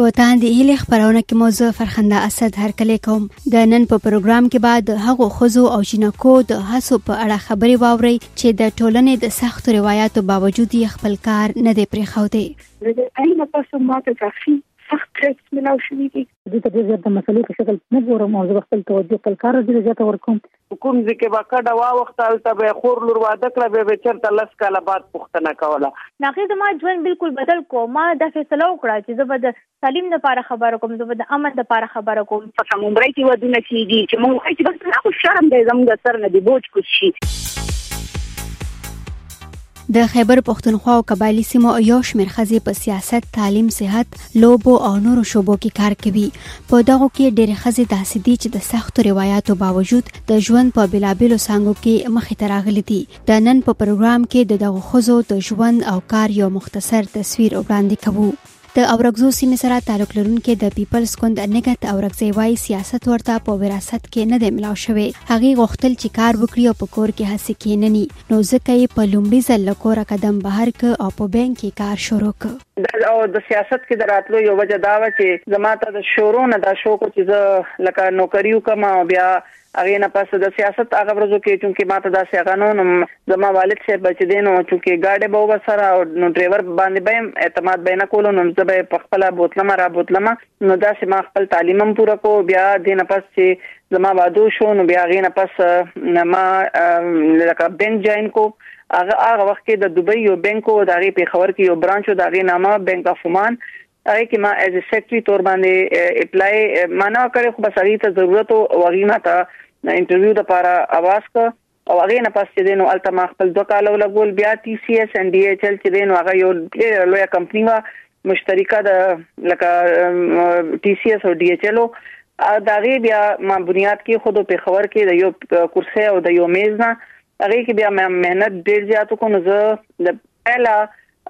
په تاند هیله خبرونه کې موضوع فرخنده اسد هر کله کوم د نن په پروګرام کې بعد هغه خزو او جنکو د هڅو په اړه خبري واوري چې د ټولنې د سخت روایتو باوجود یې خپل کار نه دی پرې خو دی د اړینه پاسه ماته کافي سخت ټریکس ملاو شوې دي د دې زیات د مسلې په شکل نه ګورم او زه خپل توجه خپل کار دې زیات ورکوم په کوم ځای کې به کډه واوښته هلته به یې خور لور واده کړه بیا به یې چېرته لس کاله بعد پوښتنه کوله. هغې زما ژوند بلکل بدل کړو، ما دا فیصله وکړه چې زه به د تعلیم لپاره خبره کوم، زه به د امن لپاره خبره کوم. په کوم عمرۍ کې ودونه کېږي چې موږ وایو چې بس دا خو شرم دی زموږ د سر نه دې بوج کوز شي. د خیبر پښتونخوا او قبایلی سیمو یو شمېر ښځې په سیاست، تعلیم، صحت، لوبو او نورو شوبو کې کار کوي. په دغو کې ډېرې ښځې داسې دي چې د سختو روایاتو باوجود د ژوند په بېلابېلو څانګو کې مخې ته راغلي دي. د نن په پروګرام کې د دغو ښځو د ژوند او کار یو مختصر تصویر وړاندې کوو. د اورکزو سیمې سره تعلق لرونکي د پیپلز ګوند نګت اورکزی وایي سیاست ورته په وراثت کې نه دی ملاو شوی هغه غوښتل چې کار وکړي او په کور کې هسې کیننی نو ځکه یې په لومړي ځل له کوره قدم بهر ک او په بانک کې کار شروع ک او د سیاست کې دراتلو یو وجه دا و چې زما ته د شورو نه دا شوق چې زه لکه نوکری وکم او بیا هغې نه پس د سیاست هغه ورځو کې چونکه ماته داسې هغه نو نو زما والد صاحب به چې دی نو چونکه ګاډی به وبسره او نو ډریور باندې به اعتماد به نه کولو نو زه به په خپل بوتلم را بوتلم نو داسې ما خپل تعلیم هم پوره کو بیا دې نه پس چې زما وادو شو نو بیا غې نه پس ما لکه بنک جوائن کو هغه هغه وخت کې د دوبۍ یو بانک او دغه په خبر کې یو برانچ او دغه نامه بانک اف عمان هغه کې ما ایز سیکرټری تور باندې اپلای مانه کړې خو بس هغه ته ضرورت او هغه ما ته انټرویو د پاره اواز ک او هغه نه پس چې دینو الته ما خپل دوه کال ولګول بیا ټي سي اس ان ډي ایچ ال چې دینو هغه یو ډېر لوی کمپنی و مشترکه د لکه ټي سي اس او ډي ایچ ال دا غي بیا ما بنیاد کې خود په خبر کې د یو کرسي او د یو میز نه هغه کې بیا مې مهنت ډېر زیات کو نو زه د پهلا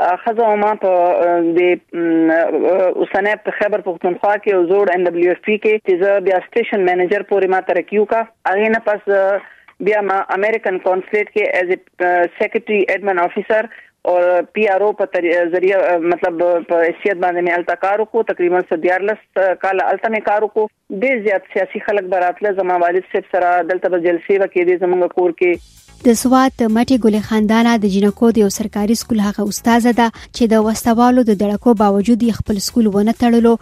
ښځه او ما په د اوسنۍ په خبر پښتونخوا کې او زوړ ان دبليو اف پی کې چې زه بیا سټیشن منیجر پورې ما ترقی وکا هغه نه پس بیا ما امریکن کونسلیټ کې ایز ا سیکریټری ایډمن افیسر او پی آر او په ذریعہ مطلب په حیثیت باندې مې الته کار وکړو تقریبا 14 کال الته مې کار وکړو ډیر زیات سیاسی خلک به راتله زما والد صاحب سره دلته به جلسې به کېدې زمونږ کور کې. د سوات مټې ګلې خاندانه د جینکو د یو سرکاري سکول هغه استاذه ده چې د وسلوالو د دړکو باوجود یې خپل سکول ونه تړلو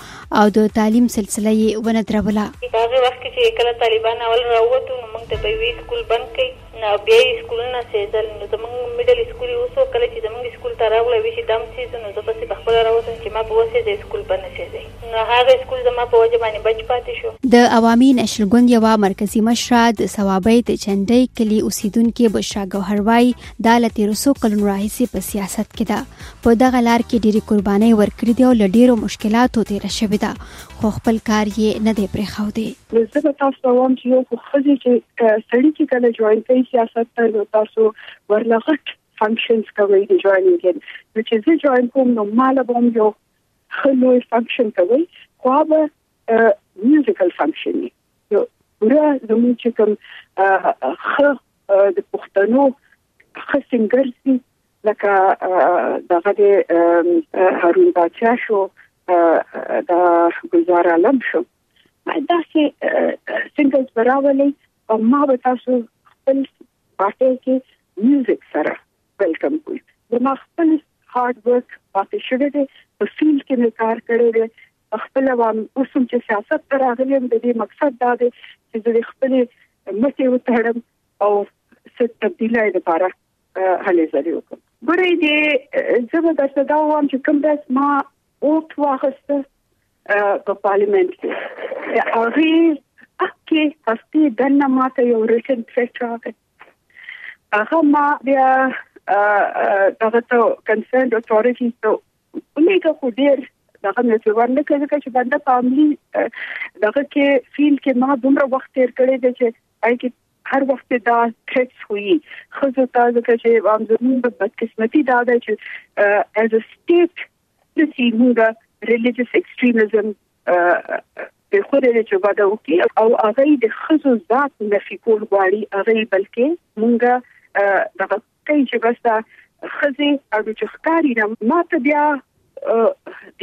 او د تعلیم سلسله یې ونه دروله. په هغه وخت کې چې کله طالبان اول راووتو نو موږ ته به یې ویل سکول بند کړئ. او بیا یې سکولونه سېزل نو زمونږ مډل سکول وسو کله چې زمونږ سکول ته راغلو وې چې دم سېزو نو زه پسې پخپله راوتم چې ما په وسېزی سکول به نه سېزی نو هغه سکول زما په وجه باندې بچ پاتې شو. د عوامي نشل ګوند یوه مرکزي مشره د صوابۍ د چنډۍ کلي اوسېدونکې بشرا ګوهر وايي، دا له تېرو څو کلونو راهیسې په سیاست کې ده. په دغه لار کې ډېرې قربانۍ ورکړې دي او له ډېرو مشکلاتو تېره شوې ده، خو خپل کار یې نه دی پرېښودی. نو زه به تاسو ته وایم چې یو خو ښځې چې سړي چې کله جوین کوي سیاست ته نو تاسو ورله غټ فنکشنز کوي د جوینینګ کې نو چې زه جوین کوم نو مال به هم یو ښه لوی فنکشن کوي خو هغه میوزیکل فنکشن دی نو پوره زموږ چې کوم ښه د پښتنو ښه سنګر سي لکه دغه د هارون باچا شو د ګلزار عالم شو دا چې سنگلز براولي او ما به تاسو خپل پاتې کې میوزیک سره ویلکم کوي زما خپل هارد ورک پاتې شوی دی په فیلډ کې مې کار کړی دی خپل وام اوسم چې سیاست پر اغلی هم د دې مقصد دا دی چې د خپل مټي وتړم او ست تبدیلای لپاره هلې ځلې وکړ ګورې دې زه به درته دا وایم چې کوم داس ما اوټ واخسته په پارلیمنت کې هغه اکه هفتي دنه ماته یو ریټن ټریټ راغی هغه ما بیا دغه ته کنسرن اتورټی ته ولیکه خو ډیر دغه مې څه ورنه کړی چې بنده په عملی دغه کې فیل کې ما دومره وخت تیر کړی دی چې اې کې هر وخت دا ټریټس وي خزو ته ځکه چې هم زموږ د بدقسمتي دا ده چې از ا سټیټ د سیموږه ریلیجیس ایکستریمزم د خو دې چې ودا وکي او هغه د خزو ذات نفي کول غواړي هغه بلکې مونږه دغه کوي چې بس دا خزي او چې ښکاری نه ماته بیا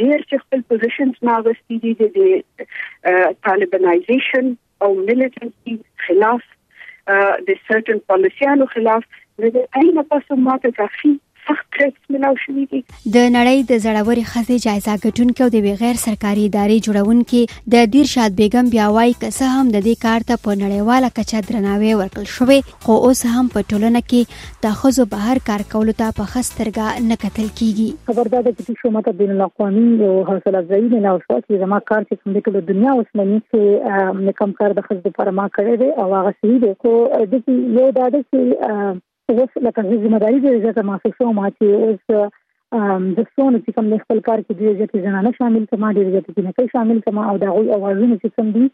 ډیر چې خپل پوزیشنز ما غوستي دي د طالبانایزیشن او مليټنسي خلاف د سرټن پالیسيانو خلاف د دې نه پس ماته کافي سخت ټریټس ملاو شوې دي د نړۍ د زړورې خزې جایزه ګټونکې او د غیر سرکاري ادارې جوړونکې د دیر شاد بیګم بیا وایي که څه هم د دې کار ته په نړیواله کچه درناوی ورکړل شوی خو اوس هم په ټولنه کې د ښځو بهر کار کولو ته په ښه سترګه نه کتل کېږي. خبر دا دی چې ټیک شو ما ته بین الاقوامي یو حوصله افزایي میلاو شوه چې زما کار چې کوم دی ټوله دنیا اوس مني چې کوم کار د ښځو لپاره ما کړی دی او هغه صحیح دی خو د کې یو دا دی چې اوس لکه زه ذمہ داري ډېره زیاته محسوسوم چې اوس د څونو چې کوم خپل کار کې ډېر زیات زنانه شامل کما ډېر زیات جنکۍ شامل کما او د هغوی اوازونه چې کوم دي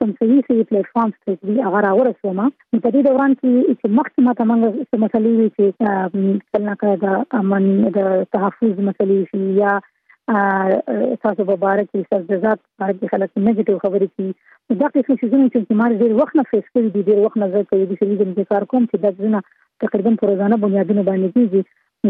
کوم څه وی چې پلیټ فارم سټیج دی هغه راورسوم نو په دې دوران کې چې مخکې ماته موږ څه مسلې وی چې کله کله د امن د تحفظ مسلې شي یا تاسو په بار کې سبزات بار کې خلک نګټیو خبرې کوي دا قسم شي چې ما ډیر وخت نه فیس کړی دی ډیر وخت نه زه کوي چې دې د کار کوم چې دا ځنه تقریبا پر ځانه بنیادونه باندې کیږي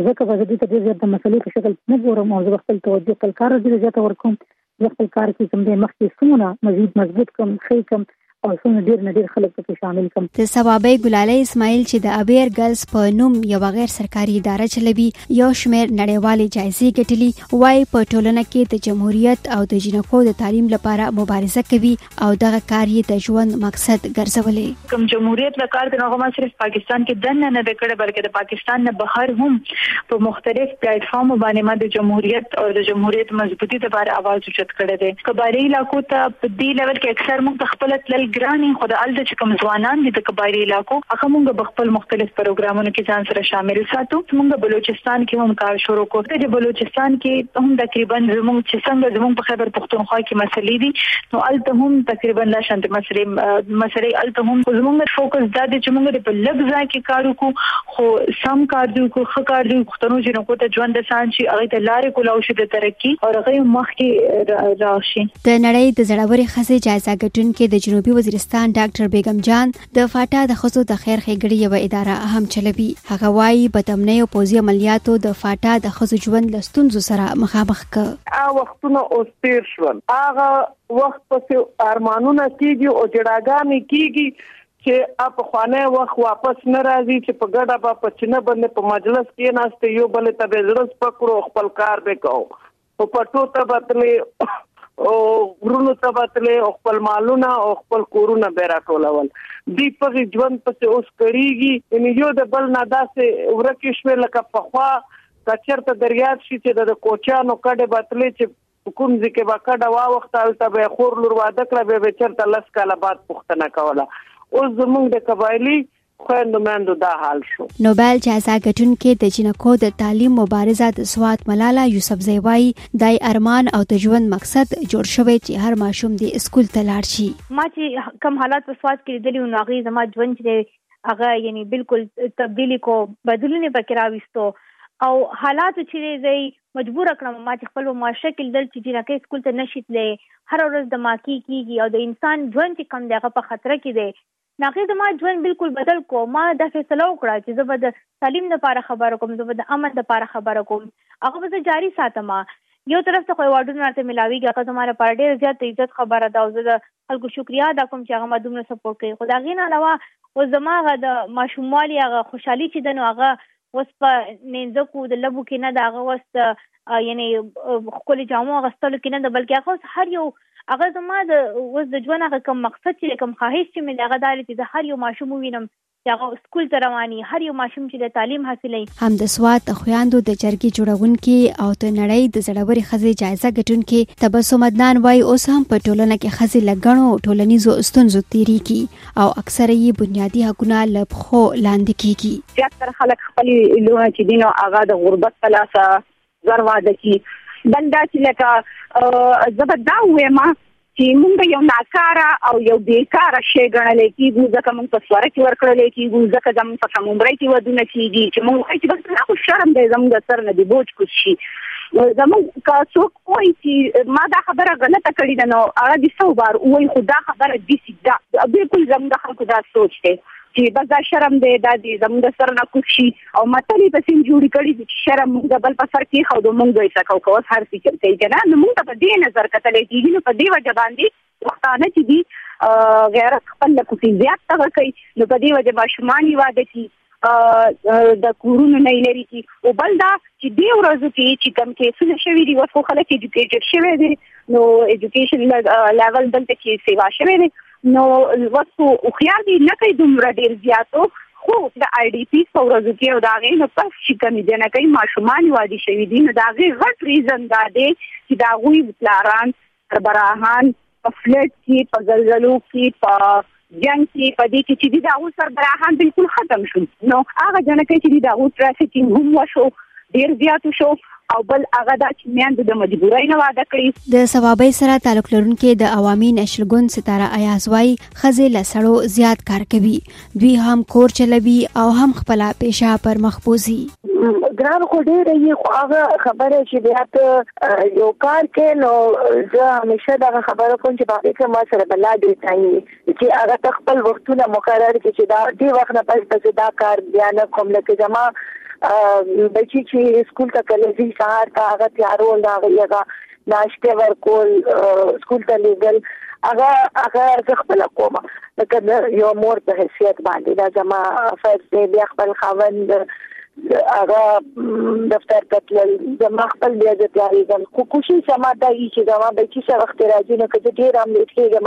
ځکه په دې ته ډیر زیات مسلې په شکل نه ګورم او زه خپل توجه خپل کار دې زیات ورکوم زه خپل کار کې کوم دی مخکې څومره مزید مضبوط کوم خې کوم او څومره ډیر نه ډیر خلک پکې شامل کوم د صوابۍ ګلاله اسماعیل چې د ابیر ګلز په نوم یو غیر سرکاري اداره چلوي یو شمیر نړیوالې جایزې ګټلي وایي په ټولنه کې د جمهوریت او د جنکو د تعلیم لپاره مبارزه کوي او دغه کار یې د ژوند مقصد ګرځولې کوم جمهوریت له کار د نغمه صرف پاکستان کې دنه نه د کړه بلکې د پاکستان نه بهر هم په مختلف پلیټ فارم باندې ما د جمهوریت او د جمهوریت مضبوطی د بار आवाज اوچت کړی دی کباري علاقو ته په دې لیول کې اکثر موږ د خپل تل ګرانی خو د الته چې کوم ځوانان دي د کباري علاقو هغه موږ په خپل مختلف پروګرامونو کې ځان سره شامل ساتو موږ بلوچستان کې هم کار شروع کوو چې بلوچستان کې هم تقریبا زموږ چې څنګه زموږ په خبر پښتونخوا کې مسلې دي نو الته هم تقریبا دا شانت مسلې مسلې الته هم زموږ فوکس دا دی چې موږ د لږ ځای کې کار وکړو خو سم کار دی کو خ کار دی پښتنو جنو کو ته ژوند سان شي هغه ته لارې کولاو شي د ترقی او هغه مخ کې راشي د نړۍ د زړورې خزې جایزه ګټونکې د جنوبي وزیرستان ډاکټر بیگم جان د فاټا د ښځو د خیر ښېګړې یوه اداره هم چلوي. هغه وايي، بدامنیو پوځي عملیاتو د فاټا د ښځو ژوند له ستونزو سره مخامخ کړ. هغه وختونه اوس تېر شول. هغه وخت پسې ارمانونه کېږي او ژړاګانې کېږي چې هغه پخوانی وخت واپس نه راځي چې په ګډه به په چینه باندې په مجلس کېناستو، یو بل ته به یې زړه سپک کړو او خپل کار به یې کاوه. په پټو ته بتلې او غرونو ته بتلې او خپل مالونه او خپل کورونه به راټولول دی په ژوند پسې اوس کړیږي ان یو د بل نه داسې ورکه شوې لکه په خوا کچرته دریاد شي چې د کوچانو کډه بتلې چې کوم ځکه به کډه واوختل ته به خور لور واده کړه به چرته لس کاله بعد پښتنه کوله اوس زمونږ د قبایلی خویندو میندو دا حال شو نوبل جایزه ګټونکې د جنکو د تعلیم مبارزه د سوات ملاله یوسفزۍ وایي دای ارمان او د ژوند مقصد جوړ شوی چې هر ماشوم دې اسکول ته لاړ شي ما چې کم حالات په سوات کې لیدلی نو هغه زما ژوند چې هغه یعنی بالکل تبدیلی کو بدلونه پکې راوستو او حالات چې زه مجبور کړم ما چې خپل معاشره کې دل چې جنکه سکول ته نشیتلې هر ورځ د ماکی کیږي او د انسان ژوند چې کم دغه په خطر کې دی هغې زما ژوند بلکل بدل کړو، ما دا فیصله وکړه چې زه به د تعلیم لپاره خبره کوم، زه به د امن لپاره خبره کوم، هغه به زه جاري ساتم، یو طرف ته خو ایوارډونه راته ملاویږي، هغه زما لپاره ډیره زیات د عزت خبره ده او زه د خلکو شکریه ادا کوم چې هغه ما دومره سپورټ کوي، خو د هغې نه علاوه اوس زما هغه د ماشوموالي هغه خوشحالي چې ده نو هغه اوس په نینځکو د لبو کې نه د هغه وس د یعنی خپل جامو غستلو کې نه د بلکې هغه اوس هر یو هغه زما د اوس د ژوند هغه کوم مقصد چې کوم خواهش چې مې هغه دار چې د هر یو ماشوم وینم چې هغه سکول ته رواني هر یو ماشوم چې د تعلیم حاصلې هم د سوات د خویاندو د جرګې جوړونکي او د نړۍ د زړورې خزې جایزه ګټونکي تبسم عدنان وای اوس هم په ټولنه کې خزې لګڼو ټولنیزو ستونزو تیریږي او اکثره یې بنیادي حقونه له پښو لاندې کیږي زیات تر خلک خپل لونه چې دین او هغه د غربت په لاس زر واده کی بل دا چې لکه زبدا وېما چې موږ یو ناکاره او یو بیکاره شی ګڼل کیږو ځکه موږ په سوره کې ورکړل کیږو ځکه زموږ په کومره کې ودونه کیږي چې موږ چې بس نه خو شرم دی زموږ سر نه دی بوج کوشي زموږ کا څوک وای چې ما دا خبره غلطه کړې ده نو هغه دې څو بار وای خو دا خبره دې سي دا بالکل زموږ خلکو دا سوچ دی چې بس دا شرم دی دا دې زموږ سره نه کوشي او متلې په سیم جوړ کړي چې شرم موږ بل په سر کې خو د موږ یې څه کو هر څه کوي کنه نو موږ په دې نظر کتلې چې نو په دې وجه باندې پښتانه چې دي غیرت خپل له کوټي زیات تغه کوي نو په دې وجه ماشومان یې واده کی د کورونو نه لري کی او بل دا چې دی ورځو کې چې کم کیسونه شوي دي وڅو خلک ایجوکیټډ شوي دي نو ایجوکیشن لیول دلته کې سیوا شوي دي نو وڅو او خيار دي نه کوي دومره ډیر زیاتو خو د آی ډی پی په ورځو کې او دا غي نو پس چې کمی دي نه کوي ماشومان وادي شوي دي نو دا غي غټ ریزن دا دی چې دا غوي پلاران د براهان په فلټ کې په زلزلو کې په جنگ کې په دې کې چې د داغو سربراهان بالکل ختم شو نو هغه جنکه چې د داغو ترافیکینګ هم وشو ډیر زیات شو او بل هغه د چمیاند د مجبورۍ نه واده کړی د ثوابي سره تعلق لرونکي د عوامي نشل ګوند ستاره ایاز وای خزه لسړو زیات کار کوي دوی هم کور چلوي او هم خپل پیشه پر مخ بوزي ګران خو ډیر یې خو هغه خبره چې بیا ته یو کار کې نو زه همیشه دا خبره کوم چې باقي کوم سره بلا دی تایي چې هغه تخپل وختونه مقرر کړي چې دا دی وخت نه پس پس دا کار بیا نه کوم لکه زما بچی چې سکول ته کله ځي سهار ته هغه تیارو دا هغه ناشته ورکول سکول ته لېګل هغه هغه زه خپل کوم لکه د یو مور په حیثیت باندې دا زما فرض دی بیا خپل خاوند هغه دفتر ته تلل د ما خپل بیا د تیارېږم خو کوشش زما دا یي چې زما بچی سره وخت راځي نو که زه ډېر هم لیټ کېږم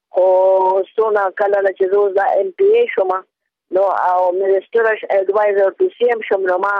خو څو نا کله نه چې زه اوس دا ایم پی ای شوم نو او منسټر اډوایزر ټو سی ایم شوم نو ما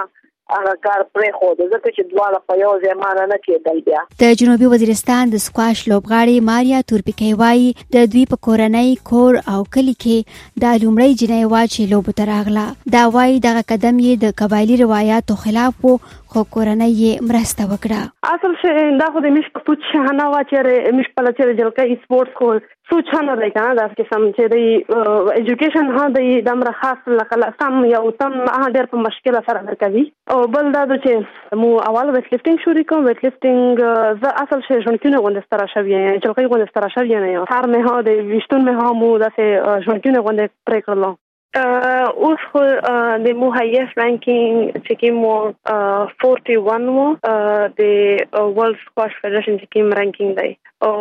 هغه کار پرېښود ځکه چې دواړه په یو ځای مانا نه کېدل بیا د جنوبي وزیرستان د سکواش لوبغاړې ماریا تورپیکۍ وایي د دوی په کورنۍ کور او کلي کې دا لومړی جنۍ وه چې لوبو ته راغله دا وایي دغه قدم یې د قبایلي روایاتو خلاف و خو کورنۍ یې مرسته وکړه. اصل شی دا خو د مشک سوچ نه وه چې مشک خپله چې د جلکۍ اسپورټس خو سوچ ښه نه دی که نه داسې قسم چې دی ایجوکیشن ها دی دمره خاص لکه سم یو تم ها ډېر په مشکله سره درکوي او بل دا ده چې مو اول ویټ لفټینګ شروع کوم ویټ لفټینګ زه اصل شی ژوندکیونه غوندې ستره شوې یم جلکۍ غوندې ستره شوې نه یم سر مې ها د ویشتون مې ها مو داسې ژوندکیونه غوندې پرې کړلو. اوس خو د مو هایس رانکینګ چې کې مو 41 وو د ورلد سکواش فدریشن چې کې رانکینګ دی او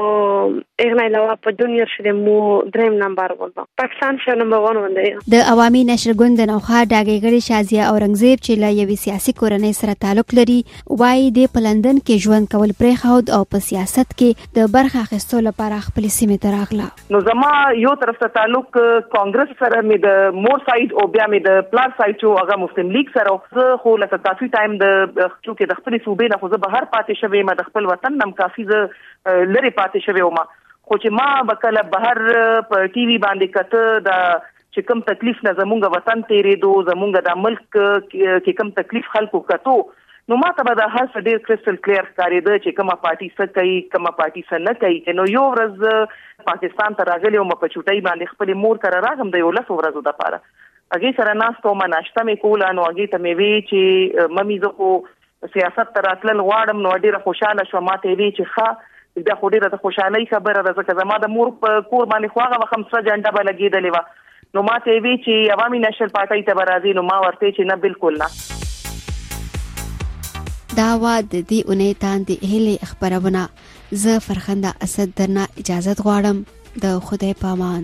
اغنا علاوه په جونیئر شې مو دریم نمبر وو پاکستان شې نمبر 1 وندې د عوامي نشر ګوند نوخه ډاګې غړي شازیا اورنګزیب چې له یوې سیاسي کورنۍ سره تعلق لري وایي د پلندن کې ژوند کول پرې خود او په سیاست کې د برخه اخیستو لپاره خپل سیمه تراغله نو زما یو طرف ته تعلق کانګرس سره مې د مور سايد او بیا مې د پلار سايد چې هغه مسلم لیګ سره زه خو له کافي ټایم د چونکې د خپل صوبې نه خو زه بهر پاتې شوې ما د خپل وطن نم کافي زه لری پاتې شوې او ما خو چې ما بکله بهر په ټي وي باندې کته د چې کوم تکلیف نه زمونږ وطن تیرېدو زمونږ د ملک کې کوم تکلیف خلکو کتو نو ما ته به دا هر څه ډیر کریسټل کلیر ښکارېده چې کومه پارټي څه کوي کومه پارټي څه نه کوي نو یو ورځ پاکستان ته راغلی او په چټۍ باندې خپل مور ته راغم د یو لس ورځو د پاره هغه سره ناس کومه ناشته مې کوله نو هغه ته مې وی چې ممی زه خو سیاست ته راتلل غواړم نو ډیره خوشاله شوم ماته یې وی چې ښه دا خو ډیره د خوشالۍ خبره ده ځکه زما د مور په کور باندې خو هغه وخت هم سره جنډه به لګېدلې وه نو ماته یې وی چې عوامي نشل پارټۍ ته به راځي نو ما ورته چې نه بالکل نه دا وا د دې اونۍ تاندې هلې خبرونه زه فرخنده اسد درنه اجازه غواړم د خدای پامان